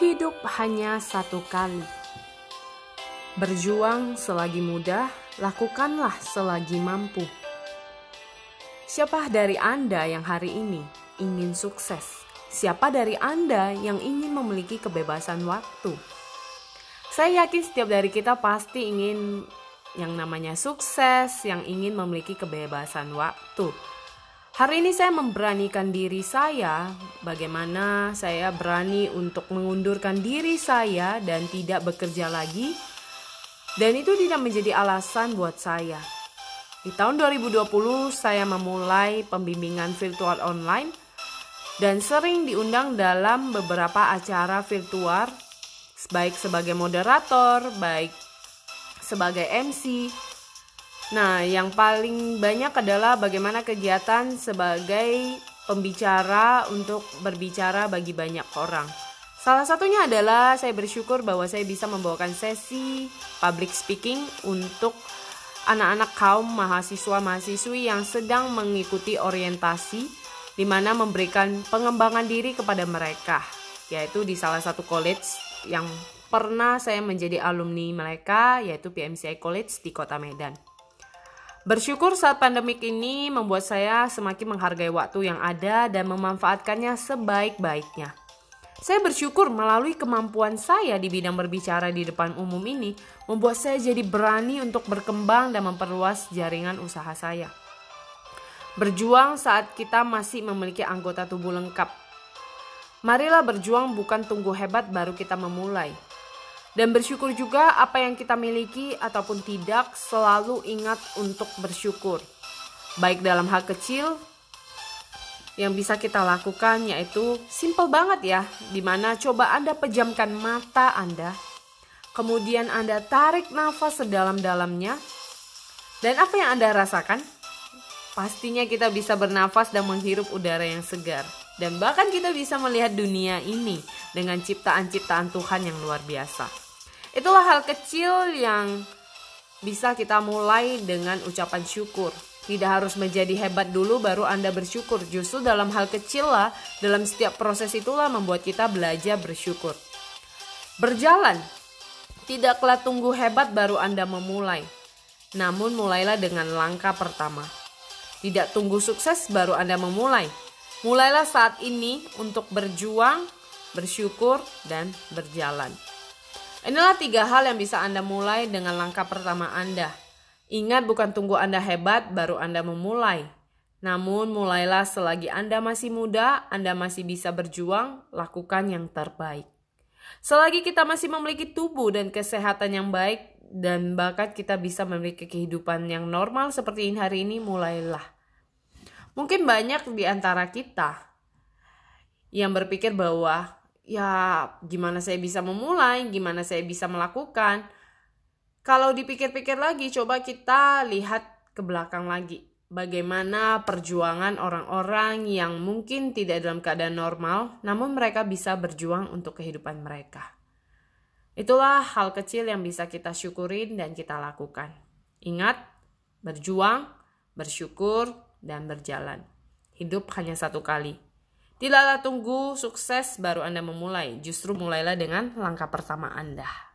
Hidup hanya satu kali. Berjuang selagi mudah, lakukanlah selagi mampu. Siapa dari Anda yang hari ini ingin sukses? Siapa dari Anda yang ingin memiliki kebebasan waktu? Saya yakin setiap dari kita pasti ingin yang namanya sukses, yang ingin memiliki kebebasan waktu. Hari ini saya memberanikan diri saya, bagaimana saya berani untuk mengundurkan diri saya dan tidak bekerja lagi. Dan itu tidak menjadi alasan buat saya. Di tahun 2020 saya memulai pembimbingan virtual online dan sering diundang dalam beberapa acara virtual baik sebagai moderator, baik sebagai MC, Nah, yang paling banyak adalah bagaimana kegiatan sebagai pembicara untuk berbicara bagi banyak orang. Salah satunya adalah saya bersyukur bahwa saya bisa membawakan sesi public speaking untuk anak-anak kaum mahasiswa-mahasiswi yang sedang mengikuti orientasi di mana memberikan pengembangan diri kepada mereka, yaitu di salah satu college yang pernah saya menjadi alumni mereka, yaitu PMCI College di Kota Medan. Bersyukur saat pandemik ini membuat saya semakin menghargai waktu yang ada dan memanfaatkannya sebaik-baiknya. Saya bersyukur melalui kemampuan saya di bidang berbicara di depan umum ini membuat saya jadi berani untuk berkembang dan memperluas jaringan usaha saya. Berjuang saat kita masih memiliki anggota tubuh lengkap. Marilah berjuang bukan tunggu hebat baru kita memulai, dan bersyukur juga apa yang kita miliki ataupun tidak selalu ingat untuk bersyukur. Baik dalam hal kecil yang bisa kita lakukan yaitu simple banget ya, di mana coba Anda pejamkan mata Anda, kemudian Anda tarik nafas sedalam-dalamnya, dan apa yang Anda rasakan? Pastinya kita bisa bernafas dan menghirup udara yang segar. Dan bahkan kita bisa melihat dunia ini dengan ciptaan-ciptaan Tuhan yang luar biasa. Itulah hal kecil yang bisa kita mulai dengan ucapan syukur. Tidak harus menjadi hebat dulu baru Anda bersyukur. Justru dalam hal kecil lah, dalam setiap proses itulah membuat kita belajar bersyukur. Berjalan, tidaklah tunggu hebat baru Anda memulai. Namun mulailah dengan langkah pertama. Tidak tunggu sukses baru Anda memulai. Mulailah saat ini untuk berjuang, bersyukur, dan berjalan. Inilah tiga hal yang bisa Anda mulai dengan langkah pertama Anda. Ingat bukan tunggu Anda hebat baru Anda memulai. Namun mulailah selagi Anda masih muda, Anda masih bisa berjuang, lakukan yang terbaik. Selagi kita masih memiliki tubuh dan kesehatan yang baik dan bakat kita bisa memiliki kehidupan yang normal seperti ini hari ini, mulailah. Mungkin banyak di antara kita yang berpikir bahwa ya gimana saya bisa memulai, gimana saya bisa melakukan. Kalau dipikir-pikir lagi, coba kita lihat ke belakang lagi. Bagaimana perjuangan orang-orang yang mungkin tidak dalam keadaan normal, namun mereka bisa berjuang untuk kehidupan mereka. Itulah hal kecil yang bisa kita syukurin dan kita lakukan. Ingat, berjuang, bersyukur, dan berjalan. Hidup hanya satu kali. Tidaklah tunggu sukses baru Anda memulai, justru mulailah dengan langkah pertama Anda.